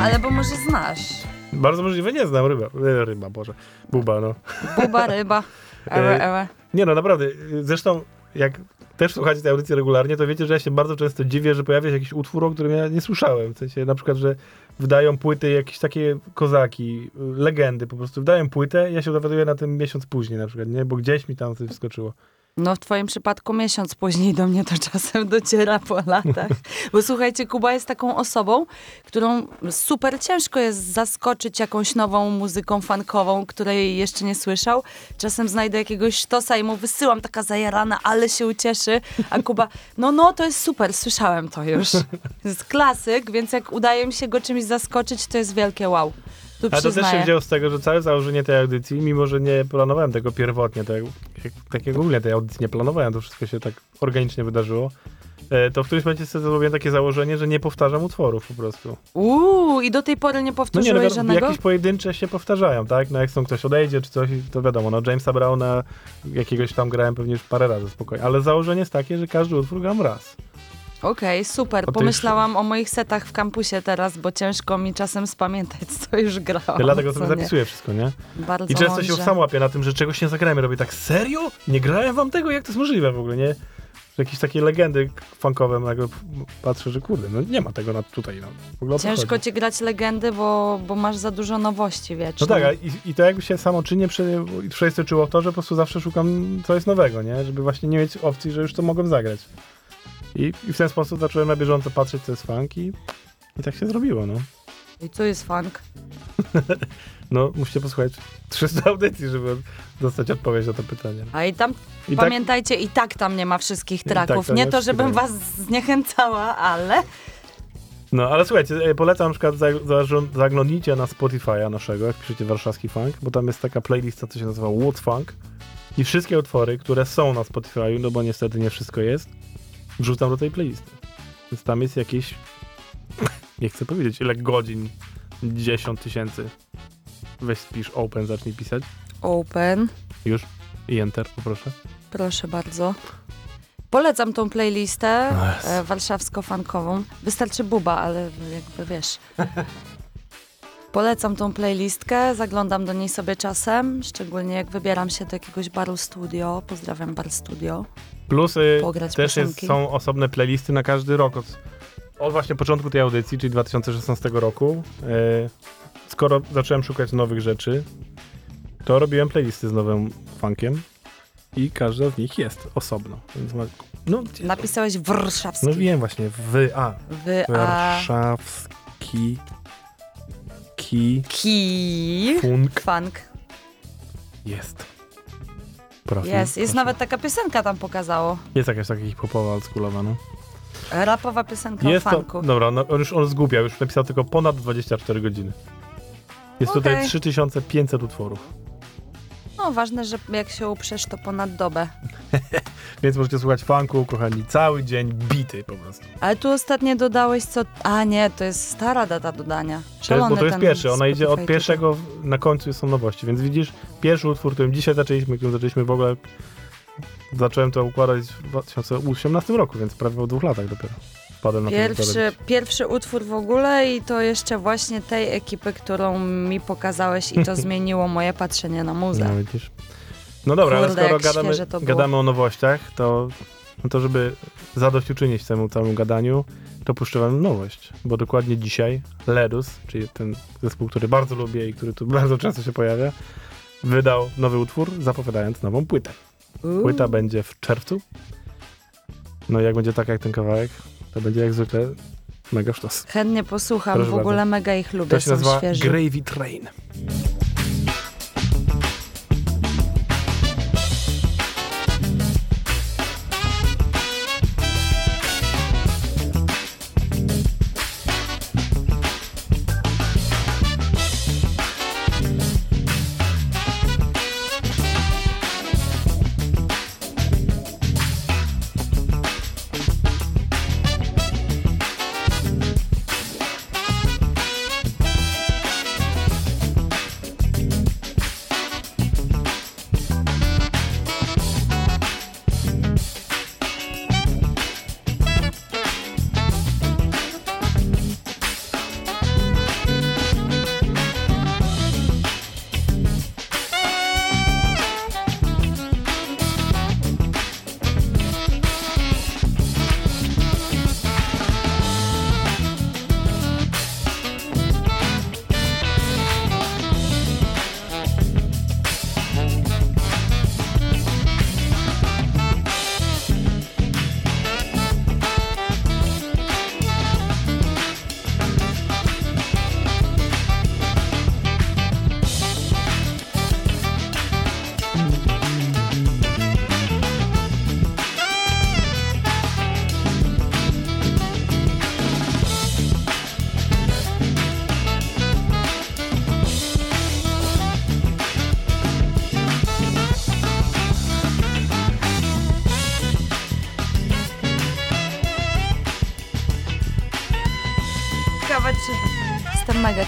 [SPEAKER 9] No, ale bo może znasz.
[SPEAKER 7] Bardzo możliwe, nie znam ryba. E, Ryba, Boże. Buba, no.
[SPEAKER 9] Buba, ryba. Ewe,
[SPEAKER 7] E,
[SPEAKER 9] ewe.
[SPEAKER 7] Nie no, naprawdę. Zresztą, jak też słuchacie tej audycji regularnie, to wiecie, że ja się bardzo często dziwię, że pojawia się jakiś utwór, o którym ja nie słyszałem. W sensie na przykład, że wydają płyty jakieś takie kozaki, legendy po prostu. Wydają płytę ja się dowiaduję na tym miesiąc później na przykład, nie? Bo gdzieś mi tam coś wskoczyło.
[SPEAKER 9] No w twoim przypadku miesiąc później do mnie to czasem dociera po latach. Bo słuchajcie, Kuba jest taką osobą, którą super ciężko jest zaskoczyć jakąś nową muzyką funkową, której jeszcze nie słyszał. Czasem znajdę jakiegoś sztosa i mu wysyłam taka zajarana, ale się ucieszy. A Kuba, no no, to jest super, słyszałem to już. To jest klasyk, więc jak udaje mi się go czymś zaskoczyć, to jest wielkie wow. Tu
[SPEAKER 3] A to też się wzięło z tego, że całe założenie tej audycji, mimo że nie planowałem tego pierwotnie, jak, tak jak w ogóle tej audycji nie planowałem, to wszystko się tak organicznie wydarzyło, e, to w którymś momencie sobie zrobiłem takie założenie, że nie powtarzam utworów po prostu.
[SPEAKER 9] Uuu, i do tej pory nie
[SPEAKER 3] No nie,
[SPEAKER 9] powtórzyłeś
[SPEAKER 3] no,
[SPEAKER 9] żadnego?
[SPEAKER 3] jakieś pojedyncze się powtarzają, tak? No jak są ktoś odejdzie czy coś, to wiadomo, no Jamesa Browna jakiegoś tam grałem pewnie już parę razy spokojnie, ale założenie jest takie, że każdy utwór gram raz.
[SPEAKER 9] Okej, super.
[SPEAKER 3] tych-
[SPEAKER 9] Pomyślałam o moich setach w kampusie teraz, bo ciężko mi czasem spamiętać, co już grałam.
[SPEAKER 3] Dlatego sobie zapisuję wszystko, nie?
[SPEAKER 9] Bardzo
[SPEAKER 3] I często się
[SPEAKER 9] mądrze.
[SPEAKER 3] sam łapię na tym, że czegoś nie zagrałem. Robię tak, serio? Nie grałem wam tego? Jak to jest możliwe w ogóle, nie? Że jakieś takie legendy funkowe, nagle patrzę, że kurde, no nie ma tego na, tutaj. No. O
[SPEAKER 9] Ciężko ci grać legendy, bo, bo masz za dużo nowości
[SPEAKER 3] No
[SPEAKER 9] wiecznie.
[SPEAKER 3] tak, a i, i to jakby się samo czynię przy, i przejstoczyło w to, że po prostu zawsze szukam co jest nowego, nie? Żeby właśnie nie mieć opcji, że już to mogłem zagrać. I, I w ten sposób zacząłem na bieżąco patrzeć, co jest funk i, i tak się zrobiło, no.
[SPEAKER 9] I co jest funk?
[SPEAKER 3] No, musicie posłuchać 300 audycji, żeby dostać odpowiedź na to pytanie.
[SPEAKER 9] A i tam,
[SPEAKER 3] I tak,
[SPEAKER 9] pamiętajcie, i tak tam nie ma wszystkich
[SPEAKER 3] tak
[SPEAKER 9] traków.
[SPEAKER 3] tam
[SPEAKER 9] nie to, żebym was zniechęcała, ale...
[SPEAKER 3] No, ale słuchajcie, e, polecam na przykład za- za- zaglądnijcie na Spotify'a naszego, jak piszecie warszawski funk, bo tam jest taka playlista, co się nazywa What Funk i wszystkie utwory, które są na Spotify'u, no bo niestety nie wszystko jest, wrzucam do tej playlisty. Więc tam jest jakieś, nie chcę powiedzieć ile godzin, 10 tysięcy. Weź spisz open, zacznij pisać.
[SPEAKER 9] Open,
[SPEAKER 3] Już. I enter, poproszę.
[SPEAKER 9] proszę bardzo. Polecam tą playlistę
[SPEAKER 3] No jest.
[SPEAKER 9] e, warszawsko-funkową. Wystarczy buba, ale jakby wiesz... Polecam tą playlistkę, zaglądam do niej sobie czasem, szczególnie jak wybieram się do jakiegoś baru studio. Pozdrawiam bar studio.
[SPEAKER 3] Plus y,
[SPEAKER 9] Pograć
[SPEAKER 3] też jest, są osobne playlisty na każdy rok. Od, od właśnie początku tej audycji, czyli 2016 roku. y, skoro zacząłem szukać nowych rzeczy, to robiłem playlisty z nowym funkiem i każda z nich jest osobno. Więc ma, no,
[SPEAKER 9] Napisałeś warszawski.
[SPEAKER 3] no wiem właśnie, w a
[SPEAKER 9] Wy, a,
[SPEAKER 3] warszawski ki
[SPEAKER 9] ki,
[SPEAKER 3] funk
[SPEAKER 9] funk.
[SPEAKER 3] jest. Profil,
[SPEAKER 9] Jest, jest
[SPEAKER 3] proszę.
[SPEAKER 9] nawet taka piosenka tam pokazało.
[SPEAKER 3] Jest jakaś taka hip-hopowa, oldschoolowa, no.
[SPEAKER 9] Rapowa piosenka
[SPEAKER 3] Jest
[SPEAKER 9] o
[SPEAKER 3] to,
[SPEAKER 9] funku.
[SPEAKER 3] dobra, no, on już on zgubiał, już napisał tylko ponad 24 godziny. Jest tutaj
[SPEAKER 9] Okej.
[SPEAKER 3] 3500 utworów,
[SPEAKER 9] No ważne, że jak się uprzesz, to ponad dobę.
[SPEAKER 3] więc możecie słuchać funku, kochani, cały dzień bity po prostu.
[SPEAKER 9] Ale tu ostatnio dodałeś co... A nie, to jest stara data dodania.
[SPEAKER 3] To jest, bo to jest pierwszy, ona idzie od pierwszego, na końcu są nowości, więc widzisz, pierwszy utwór, którym dzisiaj zaczęliśmy, którym zaczęliśmy w ogóle, zacząłem to układać w 2018 roku, więc prawie po dwóch latach dopiero. Wpadłem na
[SPEAKER 9] Pierwszy, pierwszy utwór w ogóle i to jeszcze właśnie tej ekipy, którą mi pokazałeś i to zmieniło moje patrzenie na muzę.
[SPEAKER 3] No widzisz. No dobra, ale
[SPEAKER 9] Kurde,
[SPEAKER 3] skoro
[SPEAKER 9] jak
[SPEAKER 3] gadamy, gadamy o nowościach, to, no to żeby zadośćuczynić temu całemu gadaniu, to puszczę wam nowość, bo dokładnie dzisiaj Ledus, czyli ten zespół, który bardzo lubię i który tu bardzo często się pojawia, wydał nowy utwór, zapowiadając nową płytę. Płyta będzie w czerwcu. No i jak będzie tak jak ten kawałek, to będzie jak zwykle mega sztos.
[SPEAKER 9] Chętnie posłucham,
[SPEAKER 3] Proszę
[SPEAKER 9] w ogóle
[SPEAKER 3] bardzo.
[SPEAKER 9] mega ich lubię,
[SPEAKER 3] To się
[SPEAKER 9] są
[SPEAKER 3] nazywa
[SPEAKER 9] świeży.
[SPEAKER 3] Gravy Train.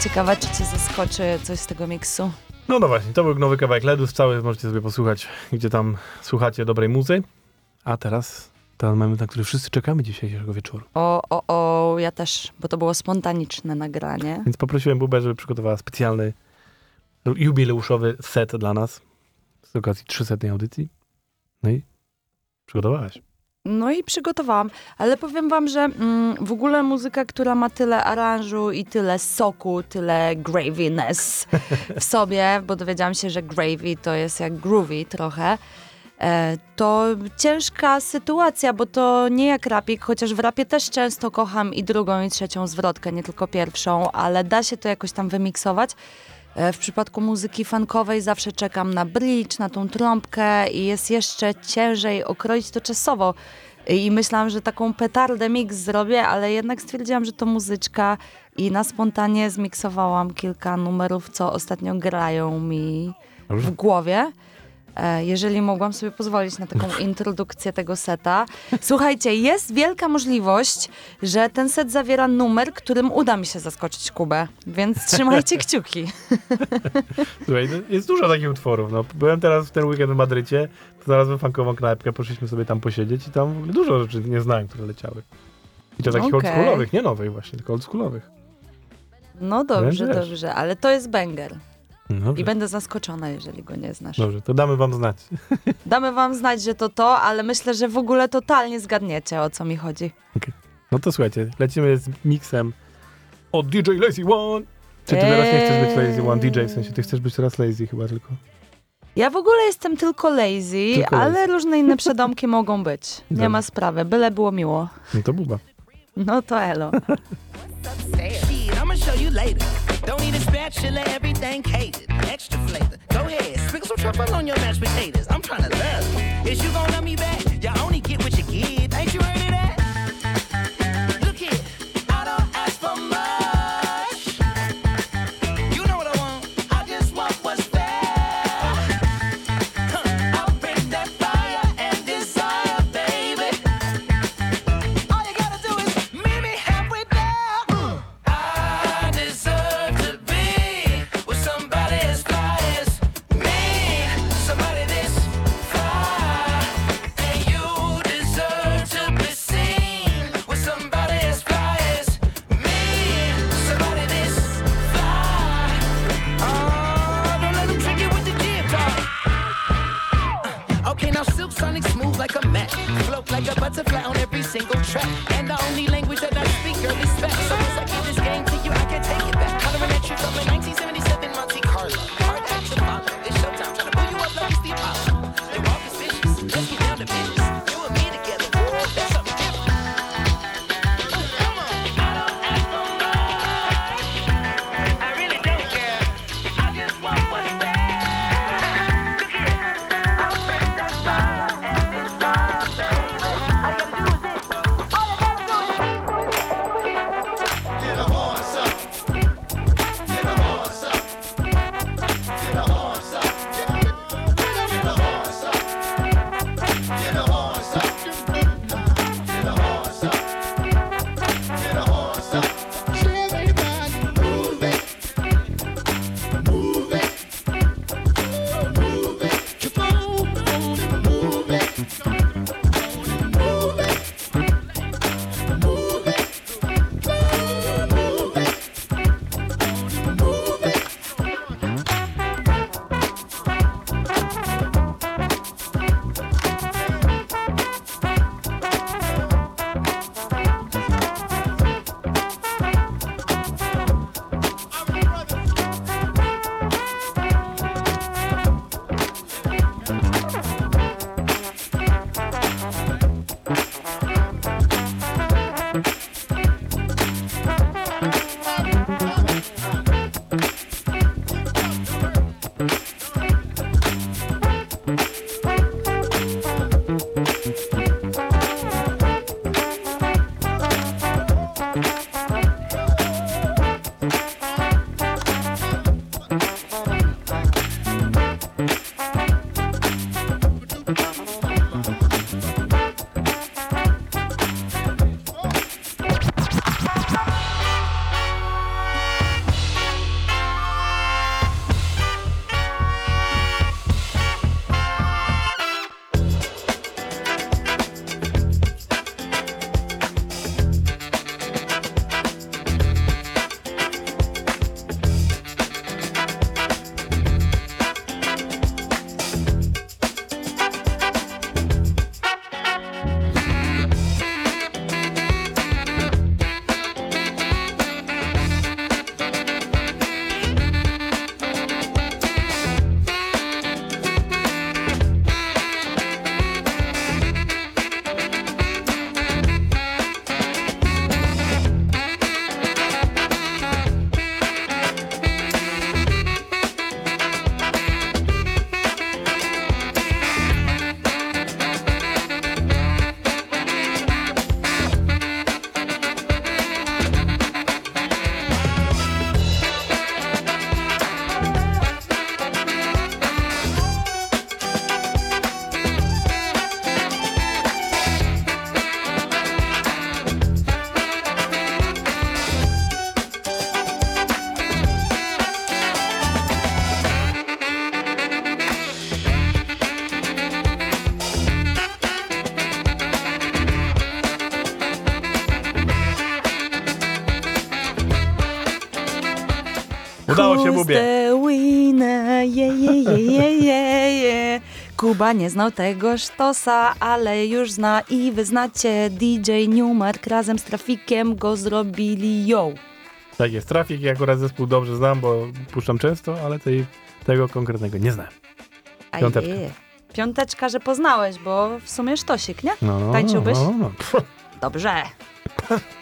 [SPEAKER 9] Ciekawa, czy cię zaskoczy coś z tego miksu.
[SPEAKER 3] No no właśnie, to był nowy kawałek LEDów, cały możecie sobie posłuchać, gdzie tam słuchacie dobrej muzy. A teraz ten moment, na który wszyscy czekamy dzisiejszego wieczoru.
[SPEAKER 9] O, o, o, ja też, bo to było spontaniczne nagranie.
[SPEAKER 3] Więc poprosiłem Bubę, żeby przygotowała specjalny jubileuszowy set dla nas z okazji 300 audycji. No i przygotowałaś.
[SPEAKER 9] No i przygotowałam, ale powiem wam, że mm, w ogóle muzyka, która ma tyle aranżu i tyle soku, tyle graviness w sobie, bo dowiedziałam się, że gravy to jest jak groovy trochę, e, to ciężka sytuacja, bo to nie jak rapik, chociaż w rapie też często kocham i drugą i trzecią zwrotkę, nie tylko pierwszą, ale da się to jakoś tam wymiksować. E, W przypadku muzyki funkowej zawsze czekam na bridge, na tą trąbkę i jest jeszcze ciężej okroić to czasowo. I myślałam, że taką petardę mix zrobię, ale jednak stwierdziłam, że to muzyczka i na spontanie zmiksowałam kilka numerów, co ostatnio grają mi w głowie. E, Jeżeli mogłam sobie pozwolić na taką introdukcję tego seta. Słuchajcie, jest wielka możliwość, że ten set zawiera numer, którym uda mi się zaskoczyć Kubę, więc trzymajcie kciuki.
[SPEAKER 3] Słuchaj, no, jest dużo takich utworów. No, byłem teraz w ten weekend w Madrycie, to znalazłem funkową knajpkę, poszliśmy sobie tam posiedzieć i tam w ogóle dużo rzeczy nie znałem, które leciały. I to takich
[SPEAKER 9] Okej.
[SPEAKER 3] oldschoolowych, nie nowych właśnie, tylko oldschoolowych.
[SPEAKER 9] No dobrze, dobrze, ale to jest banger.
[SPEAKER 3] Dobrze.
[SPEAKER 9] I będę zaskoczona, jeżeli go nie znasz.
[SPEAKER 3] Dobrze, to damy wam znać.
[SPEAKER 9] Damy wam znać, że to to, ale myślę, że w ogóle totalnie zgadniecie, o co mi chodzi.
[SPEAKER 3] No to słuchajcie, lecimy z miksem od DJ Lazy One. Czy ty teraz nie chcesz być Lazy One DJ, w sensie ty chcesz być teraz Lazy chyba tylko.
[SPEAKER 9] Ja w ogóle jestem tylko lazy,
[SPEAKER 3] Tylko
[SPEAKER 9] ale
[SPEAKER 3] lazy.
[SPEAKER 9] różne inne przedomki mogą być. Nie
[SPEAKER 3] Dobra.
[SPEAKER 9] ma sprawy, byle było miło.
[SPEAKER 3] No to buba.
[SPEAKER 9] No to elo.
[SPEAKER 7] I'ma show you later. Don't need a spatula, everything catered. Extra flavor. Go ahead, sprinkle some truffle on your mashed potatoes. I'm tryna love you. Is you gonna love me back? You only get what you give.
[SPEAKER 10] Nie znał tego sztosa, ale już zna i wyznacie DJ Newmark razem z Trafikiem go zrobili yo.
[SPEAKER 3] Tak jest, Trafik akurat zespół dobrze znam, bo puszczam często, ale tej, tego konkretnego nie znam Piąteczka.
[SPEAKER 10] E, piąteczka, że poznałeś, bo w sumie sztosik, nie?
[SPEAKER 3] No, no
[SPEAKER 10] Tańczyłbyś?
[SPEAKER 3] No, no.
[SPEAKER 10] Dobrze.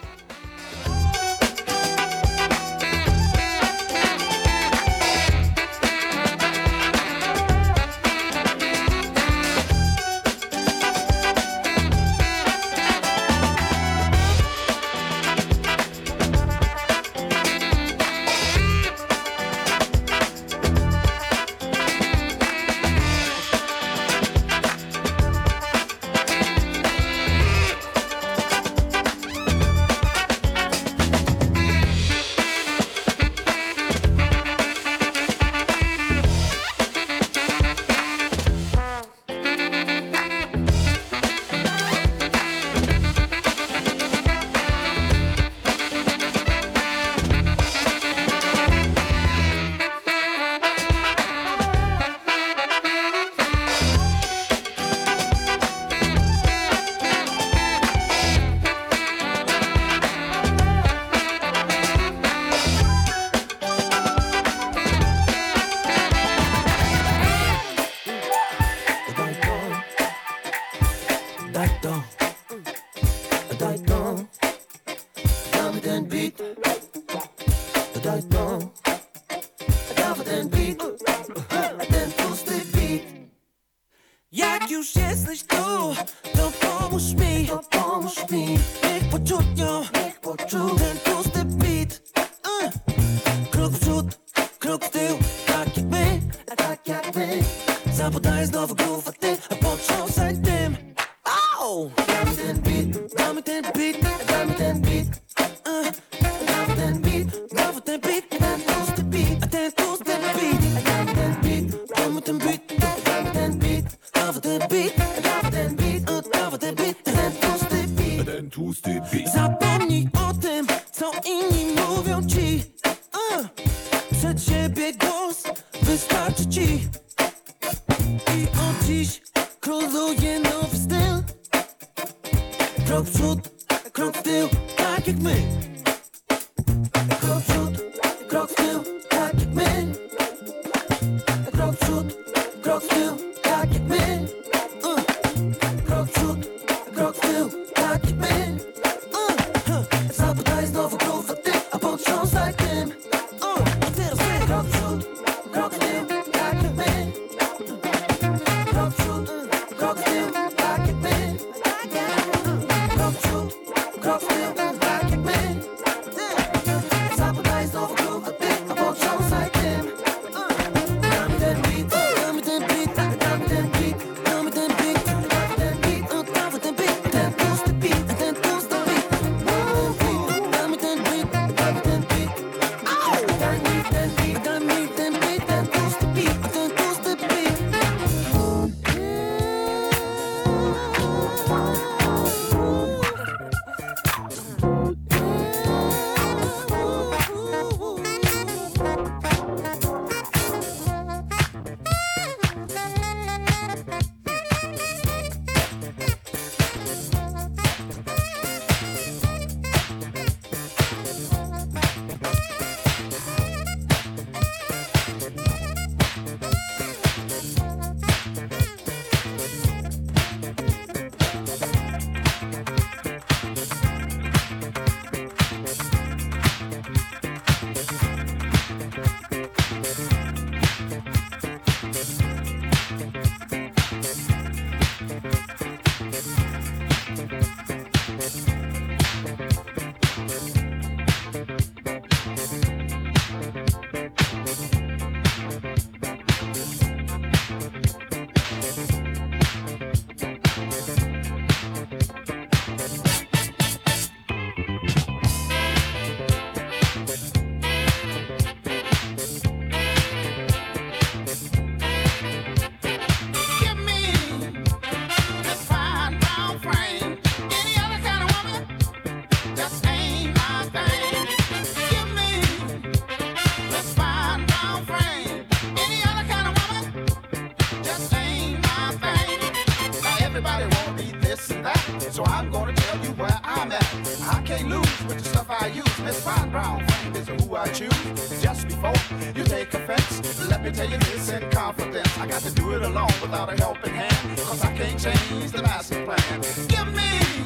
[SPEAKER 7] Change the master plan. Give me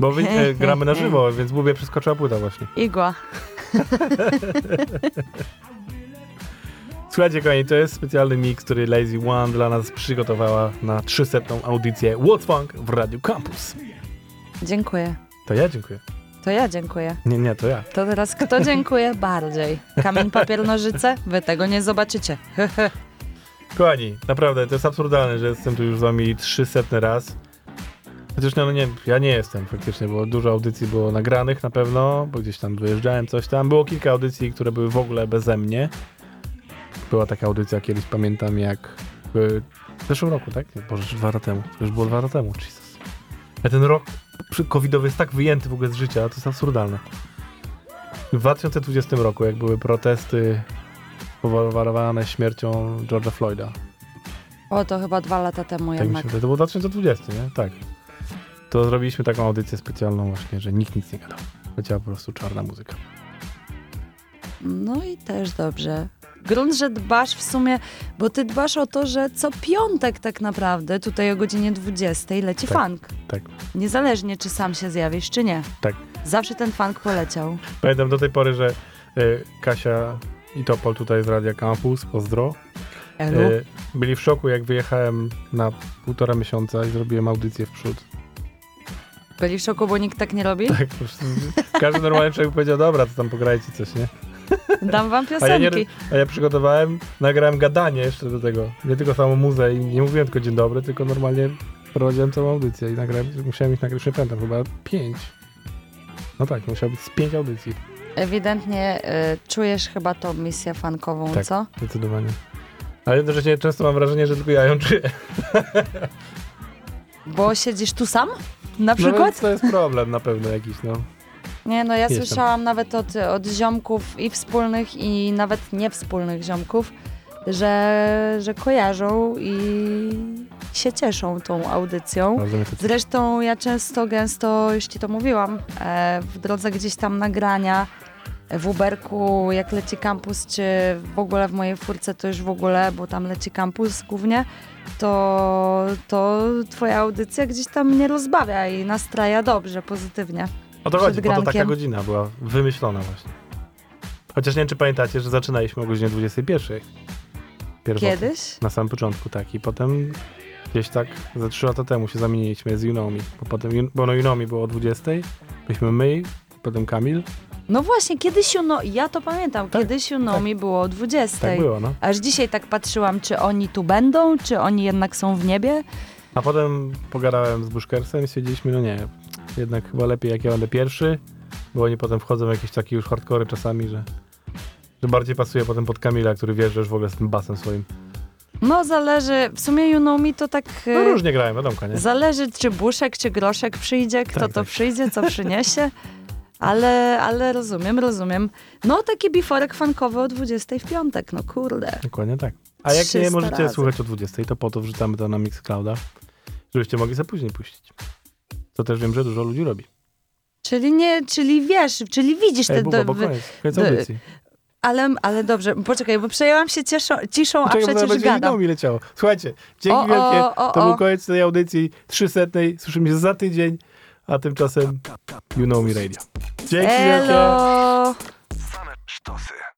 [SPEAKER 3] Bo wy, e, gramy na żywo, więc mówię, przeskoczyła płyta właśnie.
[SPEAKER 9] igła.
[SPEAKER 3] Słuchajcie, kochani, to jest specjalny mix, który Lazy One dla nas przygotowała na 300. audycję What's Funk w Radio Campus.
[SPEAKER 9] Dziękuję.
[SPEAKER 3] To ja dziękuję.
[SPEAKER 9] To ja dziękuję.
[SPEAKER 3] Nie, nie, to ja.
[SPEAKER 9] To teraz kto dziękuję bardziej? Kamień, papier, nożyce? Wy tego nie zobaczycie.
[SPEAKER 3] Kochani, naprawdę, to jest absurdalne, że jestem tu już z wami 300 raz. Chociaż no, no nie, ja nie jestem faktycznie, bo dużo audycji było nagranych na pewno, bo gdzieś tam wyjeżdżałem, coś tam. Było kilka audycji, które były w ogóle beze mnie. Była taka audycja kiedyś, pamiętam jak w zeszłym roku, tak? Nie, Boże, dwa lata temu. To już było dwa lata temu, Jesus. Ja ten rok covidowy jest tak wyjęty w ogóle z życia, to jest absurdalne. W 2020 roku, jak były protesty powodowane śmiercią George'a Floyda.
[SPEAKER 9] O, to chyba dwa lata temu
[SPEAKER 3] Tak mi się
[SPEAKER 9] jednak.
[SPEAKER 3] wydaje. To było 2020, nie? Tak. To zrobiliśmy taką audycję specjalną właśnie, że nikt nic nie gadał. Leciała po prostu czarna muzyka.
[SPEAKER 9] No i też dobrze. Grunt, że dbasz w sumie, bo ty dbasz o to, że co piątek tak naprawdę, tutaj o godzinie 20 leci
[SPEAKER 3] Tak.
[SPEAKER 9] funk.
[SPEAKER 3] Tak,
[SPEAKER 9] Niezależnie, czy sam się zjawisz, czy nie.
[SPEAKER 3] tak.
[SPEAKER 9] Zawsze ten funk poleciał.
[SPEAKER 3] Pamiętam do tej pory, że y, Kasia i Topol tutaj z Radia Campus, pozdro,
[SPEAKER 9] Elu?
[SPEAKER 3] y, byli w szoku, jak wyjechałem na półtora miesiąca i zrobiłem audycję w przód.
[SPEAKER 9] Byli w szoku, bo nikt tak nie robi?
[SPEAKER 3] Tak, po prostu każdy normalny człowiek powiedział, dobra, to tam pograjcie coś, nie?
[SPEAKER 9] Dam wam
[SPEAKER 3] A ja, nie,
[SPEAKER 9] piosenki.
[SPEAKER 3] a ja przygotowałem, nagrałem gadanie jeszcze do tego. Nie tylko samą muzę i nie mówiłem tylko dzień dobry, tylko normalnie prowadziłem całą audycję i nagrałem, musiałem ich nagrać, już nie pamiętam, chyba pięć. No tak, musiało być z pięć audycji.
[SPEAKER 9] Ewidentnie y, czujesz chyba tą misję funkową,
[SPEAKER 3] Tak,
[SPEAKER 9] co?
[SPEAKER 3] zdecydowanie. Ale jednocześnie często mam wrażenie, że tylko ja ją czuję.
[SPEAKER 9] Bo siedzisz tu sam? Na
[SPEAKER 3] No
[SPEAKER 9] przykład?
[SPEAKER 3] więc to jest problem na pewno jakiś, no.
[SPEAKER 9] Nie, no ja
[SPEAKER 3] Jestem.
[SPEAKER 9] słyszałam nawet od, od ziomków i wspólnych, i nawet niewspólnych ziomków, że, że kojarzą i się cieszą tą audycją. Zresztą ja często, gęsto, już ci to mówiłam, e, w drodze gdzieś tam nagrania, w Uberku, jak leci kampus, czy w ogóle w mojej furce, to już w ogóle, bo tam leci kampus głównie, to, to twoja audycja gdzieś tam mnie rozbawia i nastraja dobrze, pozytywnie.
[SPEAKER 3] O to chodzi, po to taka godzina była wymyślona właśnie. Chociaż nie wiem, czy pamiętacie, że zaczynaliśmy o godzinie 21. Pierwotnie.
[SPEAKER 9] Kiedyś?
[SPEAKER 3] Na samym początku, tak. I potem gdzieś tak ze 3 lata temu się zamieniliśmy z Unomi. Bo potem, bo no Unomi było o 20, byliśmy my, potem Kamil.
[SPEAKER 9] No właśnie, kiedyś Juno, ja to pamiętam, kiedyś Junomi było o 20.
[SPEAKER 3] Tak było, no.
[SPEAKER 9] Aż dzisiaj tak patrzyłam, czy oni tu będą, czy oni jednak są w niebie.
[SPEAKER 3] A potem pogadałem z Bushkersem i stwierdziliśmy, no nie, jednak chyba lepiej jak ja będę pierwszy, bo oni potem wchodzą w jakieś takie już hardcore czasami, że, że bardziej pasuje potem pod Kamila, który wjeżdża już w ogóle z tym basem swoim.
[SPEAKER 9] No zależy, w sumie Junomi to tak...
[SPEAKER 3] No różnie grałem, wiadomo, nie?
[SPEAKER 9] Zależy, czy Buszek, czy Groszek przyjdzie, kto
[SPEAKER 3] Tak,
[SPEAKER 9] to
[SPEAKER 3] tak.
[SPEAKER 9] przyjdzie, co przyniesie. Ale, ale rozumiem, rozumiem. No taki biforek funkowy o 20 w piątek, no kurde.
[SPEAKER 3] Dokładnie tak. A jak nie
[SPEAKER 9] 300
[SPEAKER 3] możecie
[SPEAKER 9] razy.
[SPEAKER 3] słuchać o 20, to po to wrzucamy to na Mixclouda, żebyście mogli sobie później puścić. To też wiem, że dużo ludzi robi.
[SPEAKER 9] Czyli nie, czyli wiesz, czyli widzisz te...
[SPEAKER 3] Ej, Buba,
[SPEAKER 9] do-
[SPEAKER 3] bo koniec, koniec
[SPEAKER 9] do-
[SPEAKER 3] audycji.
[SPEAKER 9] ale, ale dobrze, poczekaj, bo przejęłam się cieszą, ciszą, a
[SPEAKER 3] Poczekaj, zaraz
[SPEAKER 9] przecież gadam.
[SPEAKER 3] mi leciało. Słuchajcie, dzięki
[SPEAKER 9] O,
[SPEAKER 3] wielkie.
[SPEAKER 9] o,
[SPEAKER 3] to
[SPEAKER 9] o.
[SPEAKER 3] był koniec tej audycji 300. Słyszymy się za tydzień, a tymczasem You Know Me Radio. Dzięki Elo. wielkie.
[SPEAKER 9] Same sztosy.